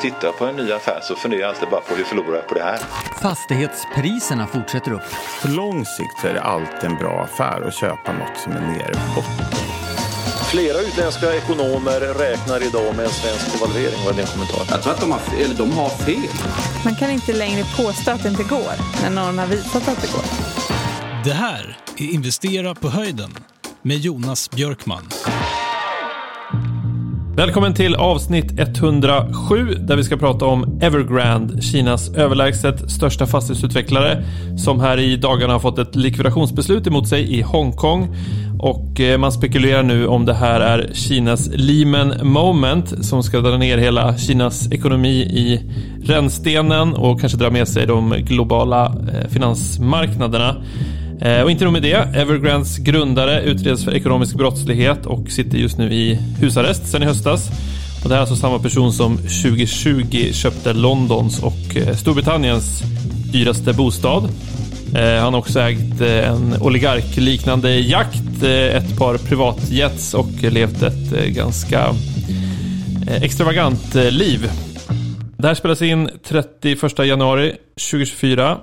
tittar på en ny affär så funderar jag alltid bara på hur förlorar jag på det här? Fastighetspriserna fortsätter upp. På lång sikt så är det alltid en bra affär att köpa något som är nere på. Flera utländska ekonomer räknar idag med en svensk devalvering. Vad är din kommentar? Jag tror att de har, eller de har fel. Man kan inte längre påstå att det inte går när någon har visat att det går. Det här är Investera på höjden med Jonas Björkman. Välkommen till avsnitt 107 där vi ska prata om Evergrande, Kinas överlägset största fastighetsutvecklare som här i dagarna har fått ett likvidationsbeslut emot sig i Hongkong. Och eh, man spekulerar nu om det här är Kinas Lehman moment som ska dra ner hela Kinas ekonomi i rännstenen och kanske dra med sig de globala eh, finansmarknaderna. Eh, och inte nog med det, Evergrandes grundare utreds för ekonomisk brottslighet och sitter just nu i husarrest sedan i höstas. Och det här är alltså samma person som 2020 köpte Londons och eh, Storbritanniens dyraste bostad. Eh, han har också ägt en oligarkliknande jakt, ett par privatjets och levt ett ganska extravagant liv. Det här spelas in 31 januari 2024.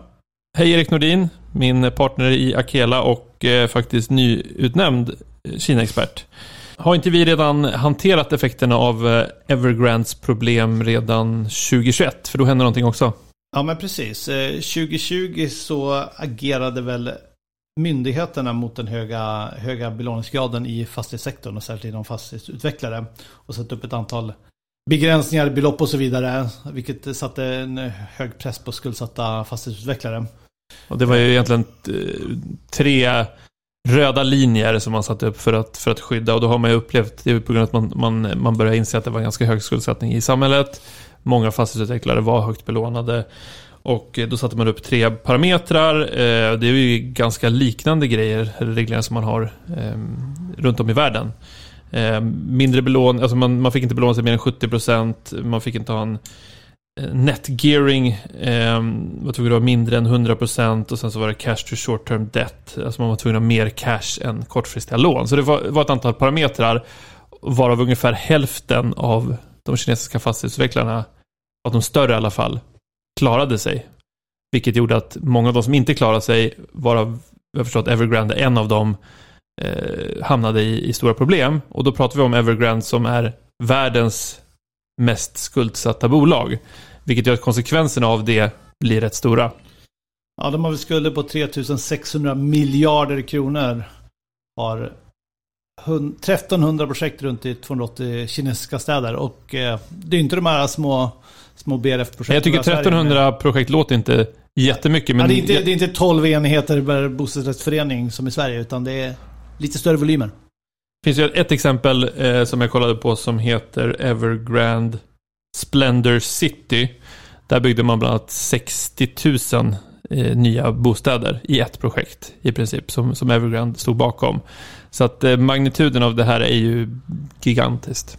Hej Erik Nordin, min partner i Akela och eh, faktiskt nyutnämnd eh, Kina-expert. Har inte vi redan hanterat effekterna av eh, Evergrands Evergrandes problem redan 2021? För då hände någonting också. Ja men precis. Eh, 2020 så agerade väl myndigheterna mot den höga, höga belåningsgraden i fastighetssektorn och särskilt inom fastighetsutvecklare. Och satt upp ett antal begränsningar, belopp och så vidare. Vilket satte en hög press på skuldsatta fastighetsutvecklare. Och det var ju egentligen eh, tre röda linjer som man satte upp för att, för att skydda. Och då har man ju upplevt, det på grund av att man, man, man börjar inse att det var ganska hög skuldsättning i samhället. Många fastighetsutvecklare var högt belånade. Och eh, då satte man upp tre parametrar. Eh, det är ju ganska liknande grejer, regleringar som man har runt om i världen. Mindre belån, alltså man, man fick inte belåna sig mer än 70%. Man fick inte ha en Eh, netgearing eh, var tvungen att ha mindre än 100% och sen så var det cash to short term debt. Alltså man var tvungen att ha mer cash än kortfristiga lån. Så det var, var ett antal parametrar varav ungefär hälften av de kinesiska fastighetsutvecklarna, av de större i alla fall, klarade sig. Vilket gjorde att många av de som inte klarade sig, varav jag förstår att Evergrande är en av dem, eh, hamnade i, i, stora problem. Och då pratar vi om Evergrande som är världens mest skuldsatta bolag. Vilket gör att konsekvenserna av det blir rätt stora. Ja, de har väl skulder på 3600 miljarder kronor. Har 1300 projekt runt i 280 kinesiska städer. Och eh, det är inte de här små, små BRF-projekten. Jag tycker 1300 projekt låter inte jättemycket. Men ja, det, är inte, det är inte 12 enheter per bostadsrättsförening som i Sverige. Utan det är lite större volymer. Det finns ju ett exempel eh, som jag kollade på som heter Evergrande Splendor City. Där byggde man bland annat 60 000 eh, nya bostäder i ett projekt i princip som, som Evergrande stod bakom. Så att eh, magnituden av det här är ju gigantiskt.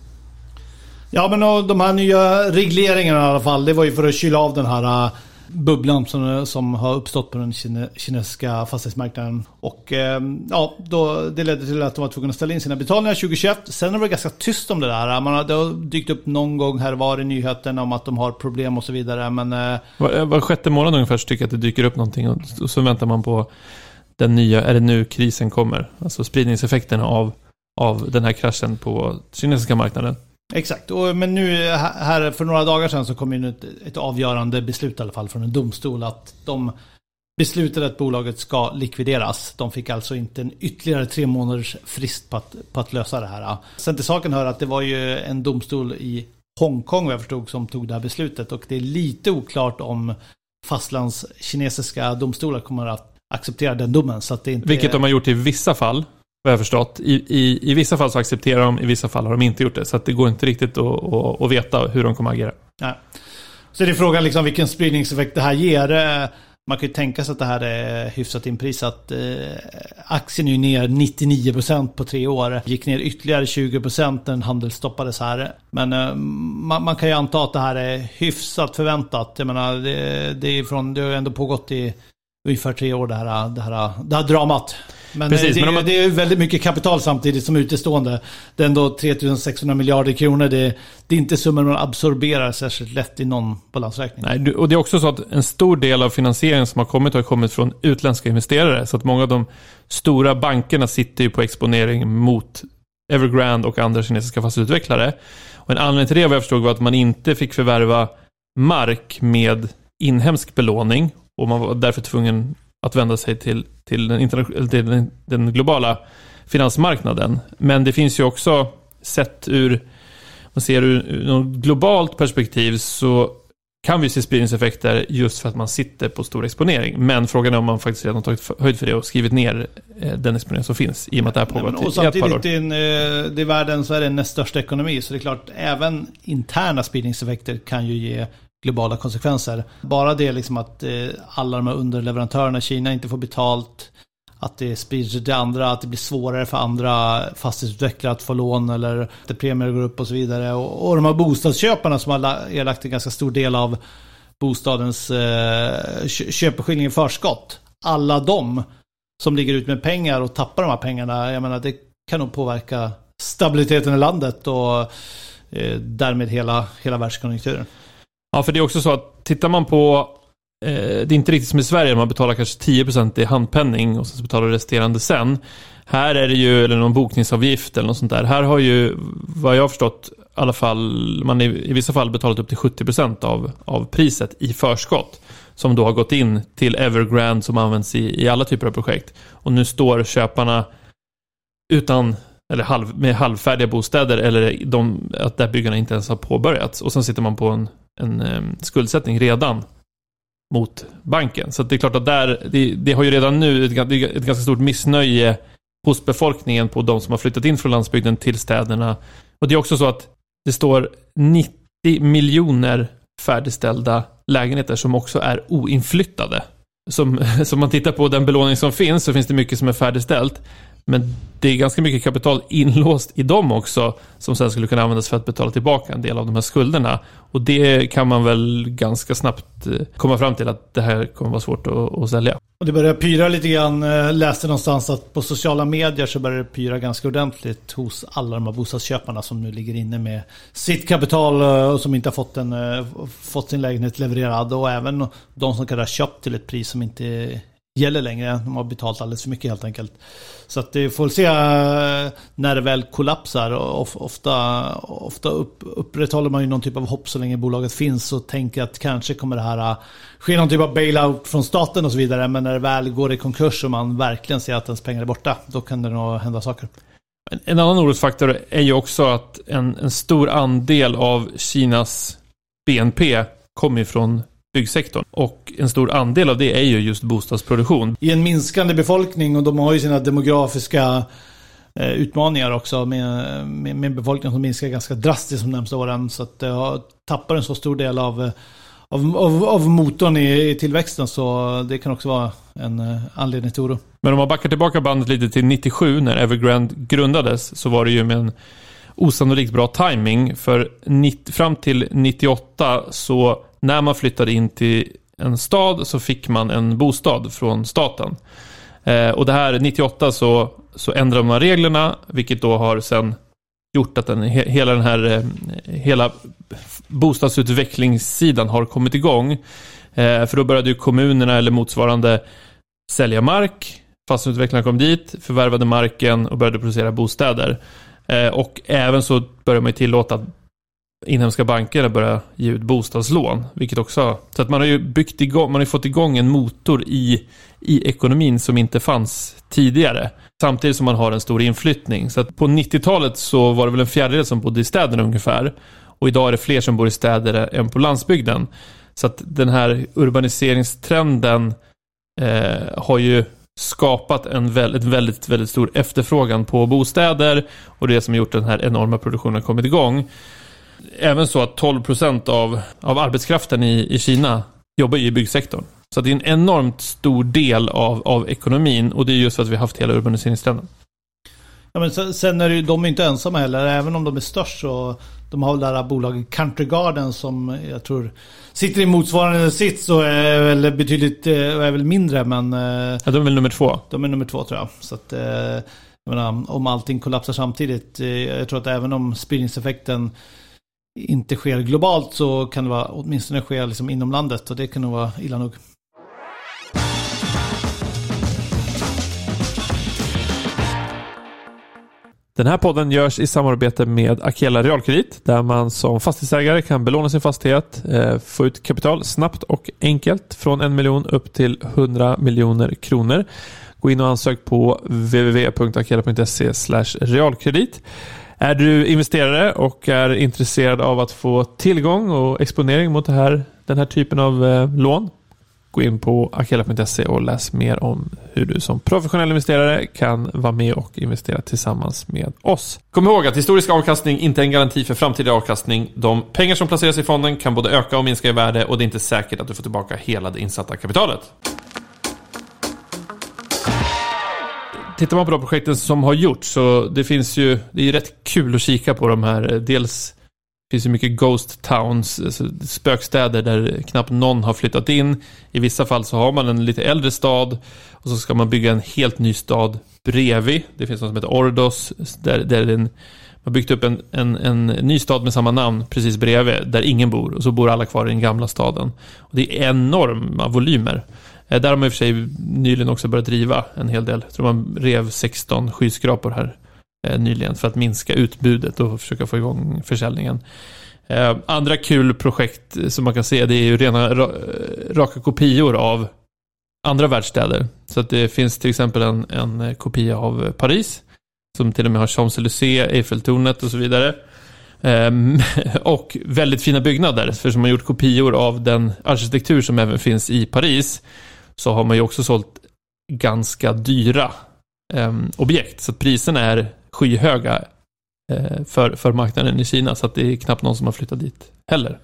Ja men de här nya regleringarna i alla fall, det var ju för att kyla av den här eh, bubblan som, som har uppstått på den kine, kinesiska fastighetsmarknaden. Och eh, ja, då, det ledde till att de var tvungna att ställa in sina betalningar 2021. Sen har det varit ganska tyst om det där. Man har, det har dykt upp någon gång här var i nyheterna om att de har problem och så vidare. Men, eh, var, eh, var sjätte månad ungefär så tycker jag att det dyker upp någonting och, och så väntar man på den nya, är det nu krisen kommer? Alltså spridningseffekterna av, av den här kraschen på kinesiska marknaden. Exakt, och, men nu här för några dagar sedan så kom in ett, ett avgörande beslut i alla fall från en domstol att de beslutade att bolaget ska likvideras. De fick alltså inte en ytterligare tre månaders frist på att, på att lösa det här. Sen till saken hör att det var ju en domstol i Hongkong vad jag förstod som tog det här beslutet och det är lite oklart om fastlandskinesiska domstolar kommer att acceptera den domen. Så att det inte Vilket de har gjort i vissa fall vad jag förstått. I, i, I vissa fall så accepterar de, i vissa fall har de inte gjort det. Så att det går inte riktigt att, att, att veta hur de kommer att agera. Nej. Så det är frågan liksom vilken spridningseffekt det här ger. Eh, man kan ju tänka sig att det här är hyfsat inprisat. Eh, aktien är ju ner 99% på tre år. Gick ner ytterligare 20% när handel stoppades här. Men eh, man, man, kan ju anta att det här är hyfsat förväntat. Jag menar, det, det, är från, det har ju ändå pågått i ungefär tre år det här, det här, det här dramat. Men, Precis, det, men man- det är väldigt mycket kapital samtidigt som utestående. Det är ändå 3600 miljarder kronor. Det, det är inte summor man absorberar särskilt lätt i någon balansräkning. Nej, och det är också så att en stor del av finansieringen som har kommit har kommit från utländska investerare. Så att många av de stora bankerna sitter ju på exponering mot Evergrande och andra kinesiska fastighetsutvecklare. Och en anledning till det vad jag förstod var att man inte fick förvärva mark med inhemsk belåning. Och man var därför tvungen att vända sig till, till, den, till den, den globala finansmarknaden. Men det finns ju också, sett ur, man ser ur, något globalt perspektiv så kan vi se spridningseffekter just för att man sitter på stor exponering. Men frågan är om man faktiskt redan tagit höjd för det och skrivit ner eh, den exponering som finns i och med att det här men, i ett par år. i en, det är världen så är det näst största ekonomi. Så det är klart, även interna spridningseffekter kan ju ge globala konsekvenser. Bara det liksom att eh, alla de här underleverantörerna i Kina inte får betalt. Att det sprider sig till andra, att det blir svårare för andra fastighetsutvecklare att få lån eller att premier går upp och så vidare. Och, och de här bostadsköparna som har erlagt en ganska stor del av bostadens eh, köpeskilling i förskott. Alla de som ligger ut med pengar och tappar de här pengarna, jag menar det kan nog påverka stabiliteten i landet och eh, därmed hela, hela världskonjunkturen. Ja, för det är också så att tittar man på eh, det är inte riktigt som i Sverige, man betalar kanske 10% i handpenning och sen så betalar resterande sen. Här är det ju, eller någon bokningsavgift eller något sånt där. Här har ju, vad jag har förstått, i alla fall, man i, i vissa fall betalat upp till 70% av, av priset i förskott. Som då har gått in till Evergrande som används i, i alla typer av projekt. Och nu står köparna utan, eller halv, med halvfärdiga bostäder eller de, att där byggarna inte ens har påbörjats. Och sen sitter man på en, en ehm, skuldsättning redan mot banken. Så att det är klart att där, det, det har ju redan nu ett, ett ganska stort missnöje hos befolkningen på de som har flyttat in från landsbygden till städerna. Och det är också så att det står 90 miljoner färdigställda lägenheter som också är oinflyttade. Som, som man tittar på den belåning som finns så finns det mycket som är färdigställt. Men det är ganska mycket kapital inlåst i dem också som sen skulle kunna användas för att betala tillbaka en del av de här skulderna. Och det kan man väl ganska snabbt eh, komma fram till att det här kommer vara svårt att, att sälja. Och det börjar pyra lite grann, Jag läste någonstans att på sociala medier så börjar det pyra ganska ordentligt hos alla de här bostadsköparna som nu ligger inne med sitt kapital eh, och som inte har fått, en, fått sin lägenhet levererad och även de som kan ha köpt till ett pris som inte gäller längre. De har betalt alldeles för mycket helt enkelt. Så att det får se eh, när det väl kollapsar. Ofta, ofta upp, upprätthåller man ju någon typ av hopp så länge bolaget finns och tänker att kanske kommer det här eh, ske någon typ av bailout från staten och så vidare. Men när det väl går i konkurs och man verkligen ser att ens pengar är borta, då kan det nog hända saker. En, en annan orosfaktor är ju också att en, en stor andel av Kinas BNP kommer ju från byggsektorn. Och en stor andel av det är ju just bostadsproduktion. I en minskande befolkning och de har ju sina demografiska eh, utmaningar också med, med, med en befolkning som minskar ganska drastiskt de närmaste åren. Så att det har, tappar en så stor del av, eh, av, av, av motorn i, i tillväxten så det kan också vara en eh, anledning till oro. Men om man backar tillbaka bandet lite till 97 när Evergrande grundades så var det ju med en osannolikt bra timing för 90, fram till 98 så när man flyttade in till en stad så fick man en bostad från staten. Eh, och det här 98 så, så ändrade man reglerna vilket då har sen gjort att den, he, hela den här eh, hela bostadsutvecklingssidan har kommit igång. Eh, för då började ju kommunerna eller motsvarande sälja mark. Fastighetsutvecklarna kom dit, förvärvade marken och började producera bostäder. Eh, och även så började man ju tillåta att inhemska banker börja ge ut bostadslån. Vilket också, så att man har ju byggt igång, man har ju fått igång en motor i, i ekonomin som inte fanns tidigare. Samtidigt som man har en stor inflyttning. Så att på 90-talet så var det väl en fjärdedel som bodde i städerna ungefär. Och idag är det fler som bor i städer än på landsbygden. Så att den här urbaniseringstrenden eh, har ju skapat en väldigt, väldigt, väldigt stor efterfrågan på bostäder och det som har gjort den här enorma produktionen kommit igång. Även så att 12% av, av arbetskraften i, i Kina jobbar ju i byggsektorn. Så det är en enormt stor del av, av ekonomin och det är just för att vi har haft hela urbaniseringstrenden. Ja, men sen, sen är det ju, de är inte ensamma heller. Även om de är störst så de har väl det här bolaget Country Garden som jag tror sitter i motsvarande sits och är väl betydligt är väl mindre men... Ja, de är väl nummer två. De är nummer två tror jag. Så att, jag menar, om allting kollapsar samtidigt. Jag tror att även om spridningseffekten inte sker globalt så kan det vara, åtminstone ske liksom inom landet och det kan nog vara illa nog. Den här podden görs i samarbete med Akela Realkredit där man som fastighetsägare kan belåna sin fastighet, eh, få ut kapital snabbt och enkelt från en miljon upp till 100 miljoner kronor. Gå in och ansök på www.akela.se realkredit. Är du investerare och är intresserad av att få tillgång och exponering mot det här, den här typen av eh, lån Gå in på akela.se och läs mer om hur du som professionell investerare kan vara med och investera tillsammans med oss. Kom ihåg att historisk avkastning inte är en garanti för framtida avkastning. De pengar som placeras i fonden kan både öka och minska i värde och det är inte säkert att du får tillbaka hela det insatta kapitalet. Tittar man på de projekten som har gjorts så det finns ju, det är ju rätt kul att kika på de här. Dels det finns ju mycket ghost towns, alltså spökstäder där knappt någon har flyttat in. I vissa fall så har man en lite äldre stad och så ska man bygga en helt ny stad bredvid. Det finns något som heter Ordos, där, där den, man har byggt upp en, en, en ny stad med samma namn precis bredvid, där ingen bor. Och så bor alla kvar i den gamla staden. Och det är enorma volymer. Eh, där har man i och för sig nyligen också börjat driva en hel del. Jag tror man rev 16 skyskrapor här eh, nyligen för att minska utbudet och försöka få igång försäljningen. Eh, andra kul projekt som man kan se det är ju rena raka kopior av andra världsstäder. Så att det finns till exempel en, en kopia av Paris som till och med har Champs-Élysées, Eiffeltornet och så vidare. Ehm, och väldigt fina byggnader, för som har gjort kopior av den arkitektur som även finns i Paris så har man ju också sålt ganska dyra um, objekt. Så att priserna är skyhöga eh, för, för marknaden i Kina. Så att det är knappt någon som har flyttat dit heller.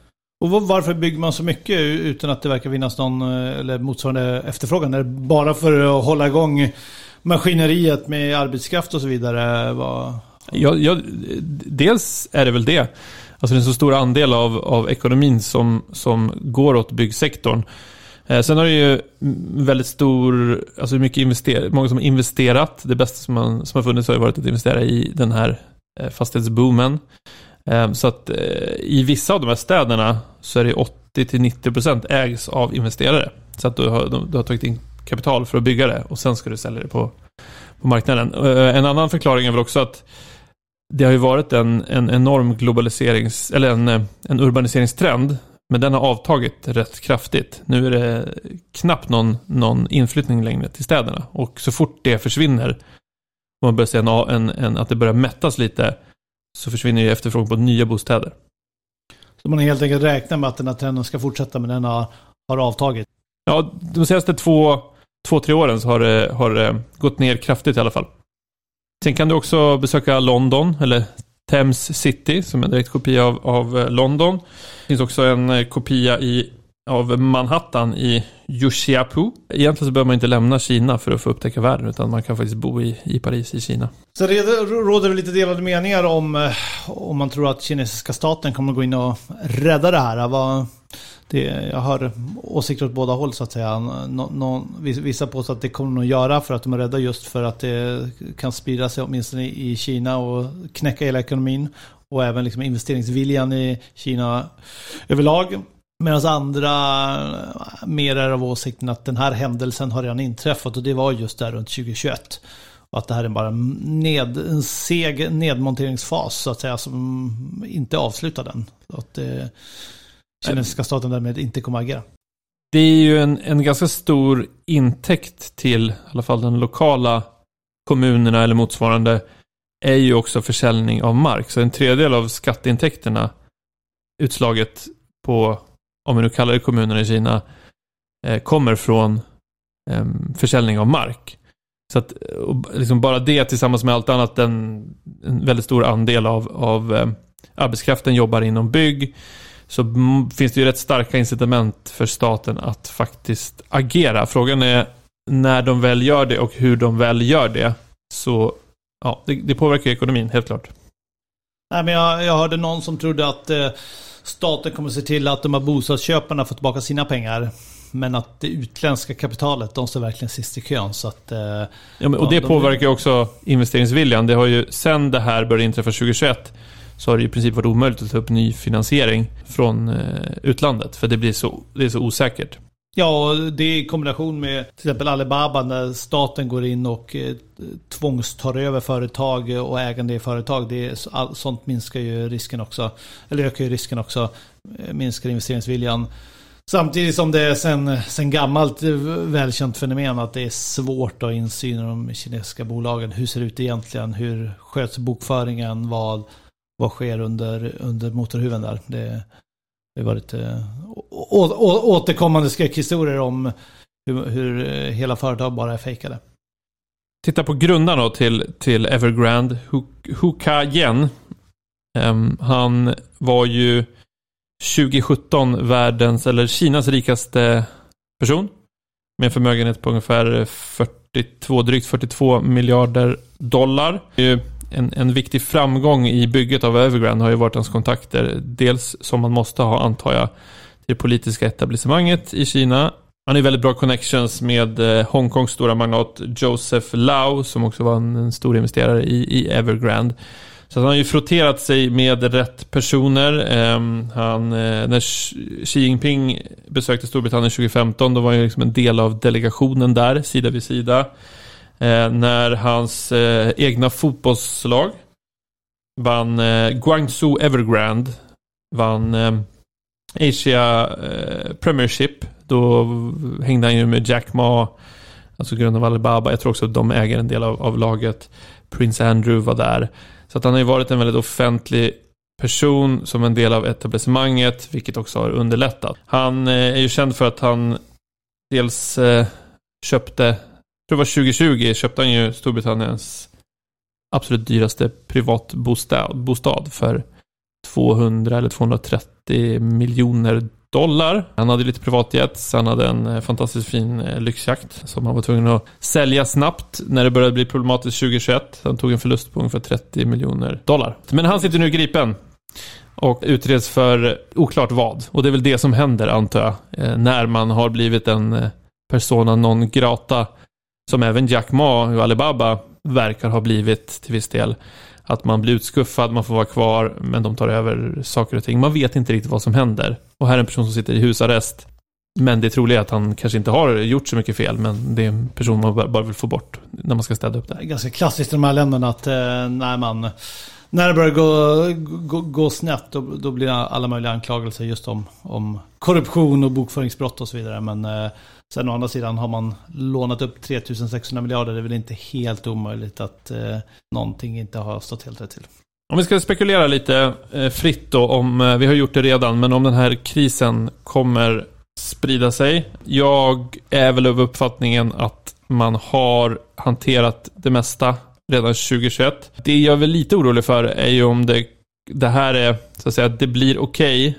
Och varför bygger man så mycket utan att det verkar finnas någon eh, eller motsvarande efterfrågan? Är det bara för att hålla igång maskineriet med arbetskraft och så vidare? Vad... Ja, ja, dels är det väl det. Alltså det är en så stor andel av, av ekonomin som, som går åt byggsektorn. Eh, sen har det ju väldigt stor, alltså mycket invester, många som har investerat. Det bästa som, man, som har funnits har ju varit att investera i den här eh, fastighetsboomen. Eh, så att i vissa av de här städerna så är det 80-90% ägs av investerare. Så att du har, du har tagit in kapital för att bygga det och sen ska du sälja det på, på marknaden. En annan förklaring är väl också att det har ju varit en, en enorm globaliserings, eller en, en urbaniseringstrend men den har avtagit rätt kraftigt. Nu är det knappt någon, någon inflyttning längre till städerna. Och så fort det försvinner, och man börjar se en, en, en, att det börjar mättas lite, så försvinner ju efterfrågan på nya bostäder. Så man helt enkelt räknar med att den här trenden ska fortsätta, men den har, har avtagit? Ja, de senaste två, två tre åren så har det, har det gått ner kraftigt i alla fall. Sen kan du också besöka London, eller Thames City som är en direkt kopia av, av eh, London. Det finns också en eh, kopia i, av Manhattan i Yuxiapu. Egentligen så behöver man inte lämna Kina för att få upptäcka världen utan man kan faktiskt bo i, i Paris i Kina. Så det råder det lite delade meningar om eh, om man tror att kinesiska staten kommer gå in och rädda det här. Vad, det, jag har åsikter åt båda håll så att säga. Nå, nå, vissa påstår att det kommer de att göra för att de är rädda just för att det kan sprida sig åtminstone i Kina och knäcka hela ekonomin. Och även liksom investeringsviljan i Kina överlag. Medan andra mer är av åsikten att den här händelsen har redan inträffat och det var just där runt 2021. Och att det här är bara ned, en seg nedmonteringsfas så att säga som inte avslutar den. Så att det, kinesiska staten därmed inte kommer att agera. Det är ju en, en ganska stor intäkt till i alla fall den lokala kommunerna eller motsvarande är ju också försäljning av mark. Så en tredjedel av skatteintäkterna utslaget på, om vi nu kallar det kommunerna i Kina, eh, kommer från eh, försäljning av mark. Så att liksom bara det tillsammans med allt annat, en, en väldigt stor andel av, av eh, arbetskraften jobbar inom bygg så finns det ju rätt starka incitament för staten att faktiskt agera. Frågan är när de väl gör det och hur de väl gör det så ja, det, det påverkar ekonomin, helt klart. Nej, men jag, jag hörde någon som trodde att eh, staten kommer se till att de här bostadsköparna får tillbaka sina pengar. Men att det utländska kapitalet, de står verkligen sist i kön. Så att, eh, Ja, men, och Ja, det de- påverkar också investeringsviljan. Det har ju, sen det här började inträffa 2021 så har det i princip varit omöjligt att ta upp ny finansiering från eh, utlandet. För det blir så, det är så osäkert. Ja, och det i kombination med till exempel Alibaba när staten går in och eh, tvångstar över företag och ägande i företag. Det är, all, sånt minskar ju risken också. Eller ökar ju risken också. Eh, minskar investeringsviljan. Samtidigt som det är sen, sen gammalt välkänt fenomen att det är svårt att ha insyn i de kinesiska bolagen. Hur ser det ut egentligen? Hur sköts bokföringen? Vad, vad sker under, under motorhuven där? Det, det har varit å, å, återkommande skräckhistorier om hur, hur eh, hela företag bara är fejkade. Titta på grundarna då till, till Evergrande, Hu- Ka Yen. Um, han var ju 2017 världens, eller Kinas rikaste person. Med en förmögenhet på ungefär 42, drygt 42 miljarder dollar. En, en viktig framgång i bygget av Evergrande har ju varit hans kontakter. Dels som man måste ha, antar jag, till det politiska etablissemanget i Kina. Han har väldigt bra connections med eh, Hongkongs stora magnat Joseph Lau som också var en, en stor investerare i, i Evergrande. Så han har ju frotterat sig med rätt personer. Ehm, han, eh, när Xi Jinping besökte Storbritannien 2015 då var han ju liksom en del av delegationen där, sida vid sida. Eh, när hans eh, egna fotbollslag vann eh, Guangzhou Evergrande, vann Asia Premiership. Då hängde han ju med Jack Ma, alltså grundaren av Alibaba. Jag tror också att de äger en del av, av laget. Prince Andrew var där. Så att han har ju varit en väldigt offentlig person som en del av etablissemanget, vilket också har underlättat. Han är ju känd för att han dels köpte, tror det var 2020, köpte han ju Storbritanniens absolut dyraste privatbostad bostad för 200 eller 230 miljoner dollar. Han hade lite privatjet, han hade en eh, fantastiskt fin eh, lyxjakt som han var tvungen att sälja snabbt när det började bli problematiskt 2021. Han tog en förlust på ungefär 30 miljoner dollar. Men han sitter nu gripen och utreds för oklart vad. Och det är väl det som händer antar jag, eh, när man har blivit en persona non grata som även Jack Ma och Alibaba verkar ha blivit till viss del. Att man blir utskuffad, man får vara kvar, men de tar över saker och ting. Man vet inte riktigt vad som händer. Och här är en person som sitter i husarrest. Men det troliga är att han kanske inte har gjort så mycket fel, men det är en person man bara vill få bort när man ska städa upp det. Det är ganska klassiskt i de här länderna att eh, när man när det börjar gå, gå, gå snett då, då blir det alla möjliga anklagelser just om, om korruption och bokföringsbrott och så vidare. Men eh, sen å andra sidan har man lånat upp 3600 miljarder. Det är väl inte helt omöjligt att eh, någonting inte har stått helt rätt till. Om vi ska spekulera lite eh, fritt då om, eh, vi har gjort det redan, men om den här krisen kommer sprida sig. Jag är väl av uppfattningen att man har hanterat det mesta redan 2021. Det jag är väl lite orolig för är ju om det, det här är, så att säga, att det blir okej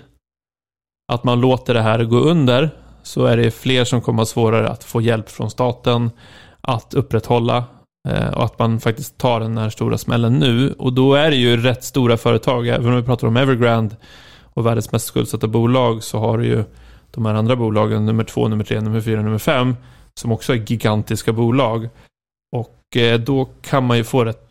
att man låter det här gå under, så är det fler som kommer ha svårare att få hjälp från staten att upprätthålla eh, och att man faktiskt tar den här stora smällen nu. Och då är det ju rätt stora företag, även om vi pratar om Evergrande och världens mest skuldsatta bolag så har du ju de här andra bolagen, nummer två, nummer tre, nummer fyra, nummer fem, som också är gigantiska bolag. Och eh, då kan man ju få rätt,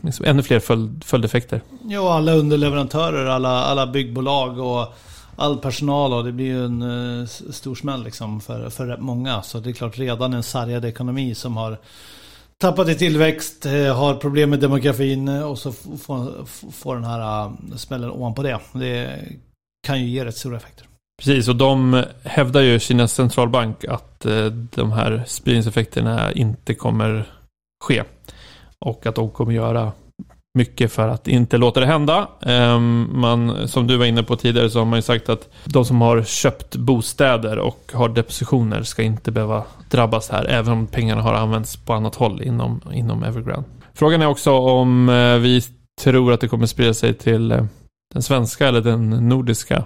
liksom, ännu fler följd, följdeffekter. Ja, alla underleverantörer, alla, alla byggbolag och all personal och det blir ju en uh, stor smäll liksom för, för rätt många. Så det är klart redan en sargad ekonomi som har tappat i tillväxt, eh, har problem med demografin och så får, får den här uh, smällen ovanpå det. Det kan ju ge rätt stora effekter. Precis, och de hävdar ju, Kinas centralbank, att de här spridningseffekterna inte kommer ske. Och att de kommer göra mycket för att inte låta det hända. Ehm, Man, som du var inne på tidigare så har man ju sagt att de som har köpt bostäder och har depositioner ska inte behöva drabbas här, även om pengarna har använts på annat håll inom, inom Evergrande. Frågan är också om eh, vi tror att det kommer sprida sig till eh, den svenska eller den nordiska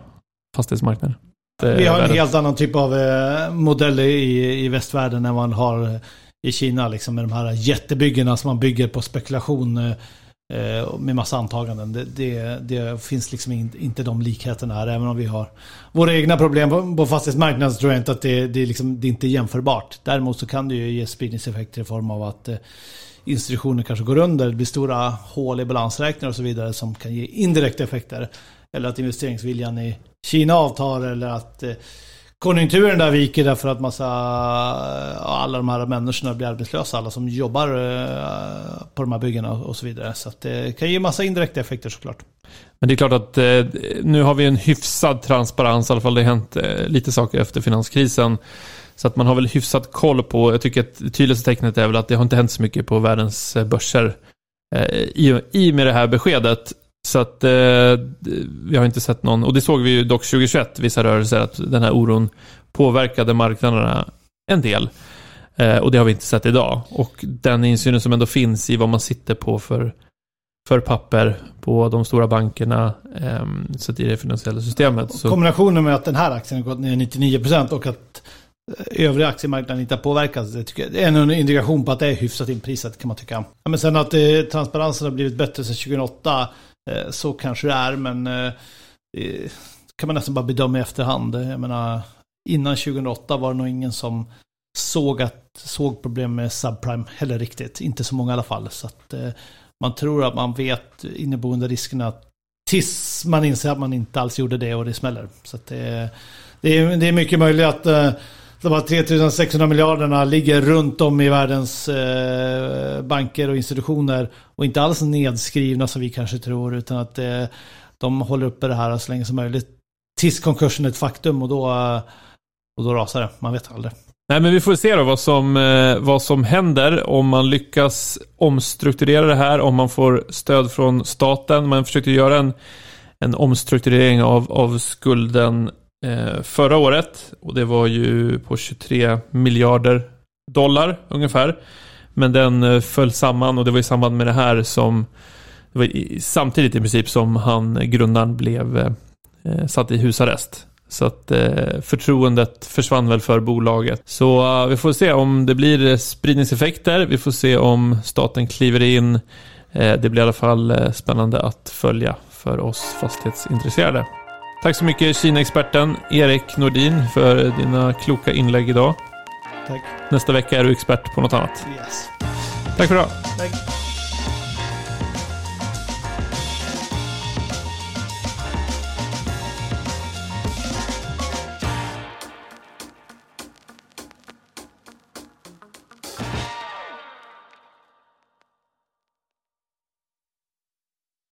fastighetsmarknaden. Vi har en helt annan typ av eh, modell i, i västvärlden än man har i Kina liksom med de här jättebyggena som man bygger på spekulation eh, eh med massa antaganden. Det, det, det finns liksom in, inte de likheterna här, även om vi har våra egna problem på, fastighetsmarknaden så tror jag inte att det, det, liksom, det är inte är jämförbart. Däremot så kan det ju ge spridningseffekter i form av att eh, institutioner kanske går under, det blir stora hål i balansräkningar och så vidare som kan ge indirekta effekter. Eller att investeringsviljan i Kina avtar eller att eh, konjunkturen där viker därför att massa, alla de här människorna blir arbetslösa, alla som jobbar eh, på de här byggena och så vidare. Så det kan ge massa indirekta effekter såklart. Men det är klart att eh, nu har vi en hyfsad transparens, i alla fall det har hänt eh, lite saker efter finanskrisen. Så att man har väl hyfsat koll på, jag tycker att det tydligaste tecknet är väl att det har inte hänt så mycket på världens börser i, och med det här beskedet. Så att eh, vi har inte sett någon, och det såg vi ju dock 2021, vissa rörelser, att den här oron påverkade marknaderna en del. Eh, och det har vi inte sett idag. Och den insynen som ändå finns i vad man sitter på för, för papper på de stora bankerna, eh, så i det finansiella systemet. Så... Kombinationen med att den här aktien har gått ner 99% och att eh, övriga aktiemarknaden inte har påverkats. Det, tycker jag, det är en indikation på att det är hyfsat inprisat kan man tycka. Ja, men sen att eh, transparensen har blivit bättre sedan 2008 Eh, så kanske det är, men det kan man nästan bara bedöma i efterhand. Jag menar, innan 2008 var det nog ingen som såg, att, såg problem med subprime heller riktigt. Inte så många i alla fall. Så att man tror att man vet inneboende riskerna tills man inser att man inte alls gjorde det och det smäller. Så att det, det, är, det är mycket möjligt att de här 3600 miljarderna ligger runt om i världens eh, banker och institutioner och inte alls nedskrivna som vi kanske tror utan att eh, de håller uppe det här så länge som möjligt tills konkursen är ett faktum och då, eh, och då rasar det. Man vet aldrig. Nej, men vi får se då vad som, eh, vad som händer om man lyckas omstrukturera det här, om man får stöd från staten. Man försökte göra en, en omstrukturering av, av skulden Eh, förra året. Och det var ju på 23 miljarder dollar ungefär. Men den eh, föll samman och det var i samband med det här som det var i, samtidigt i princip som han, eh, grundaren, blev eh, satt i husarrest. Så att eh, förtroendet försvann väl för bolaget. Så eh, vi får se om det blir spridningseffekter. Vi får se om staten kliver in. Eh, det blir i alla fall eh, spännande att följa för oss fastighetsintresserade. Tack så mycket Kina-experten Erik Nordin för dina kloka inlägg idag. Tack. Nästa vecka är du expert på något annat. Yes. Tack för idag. Tack.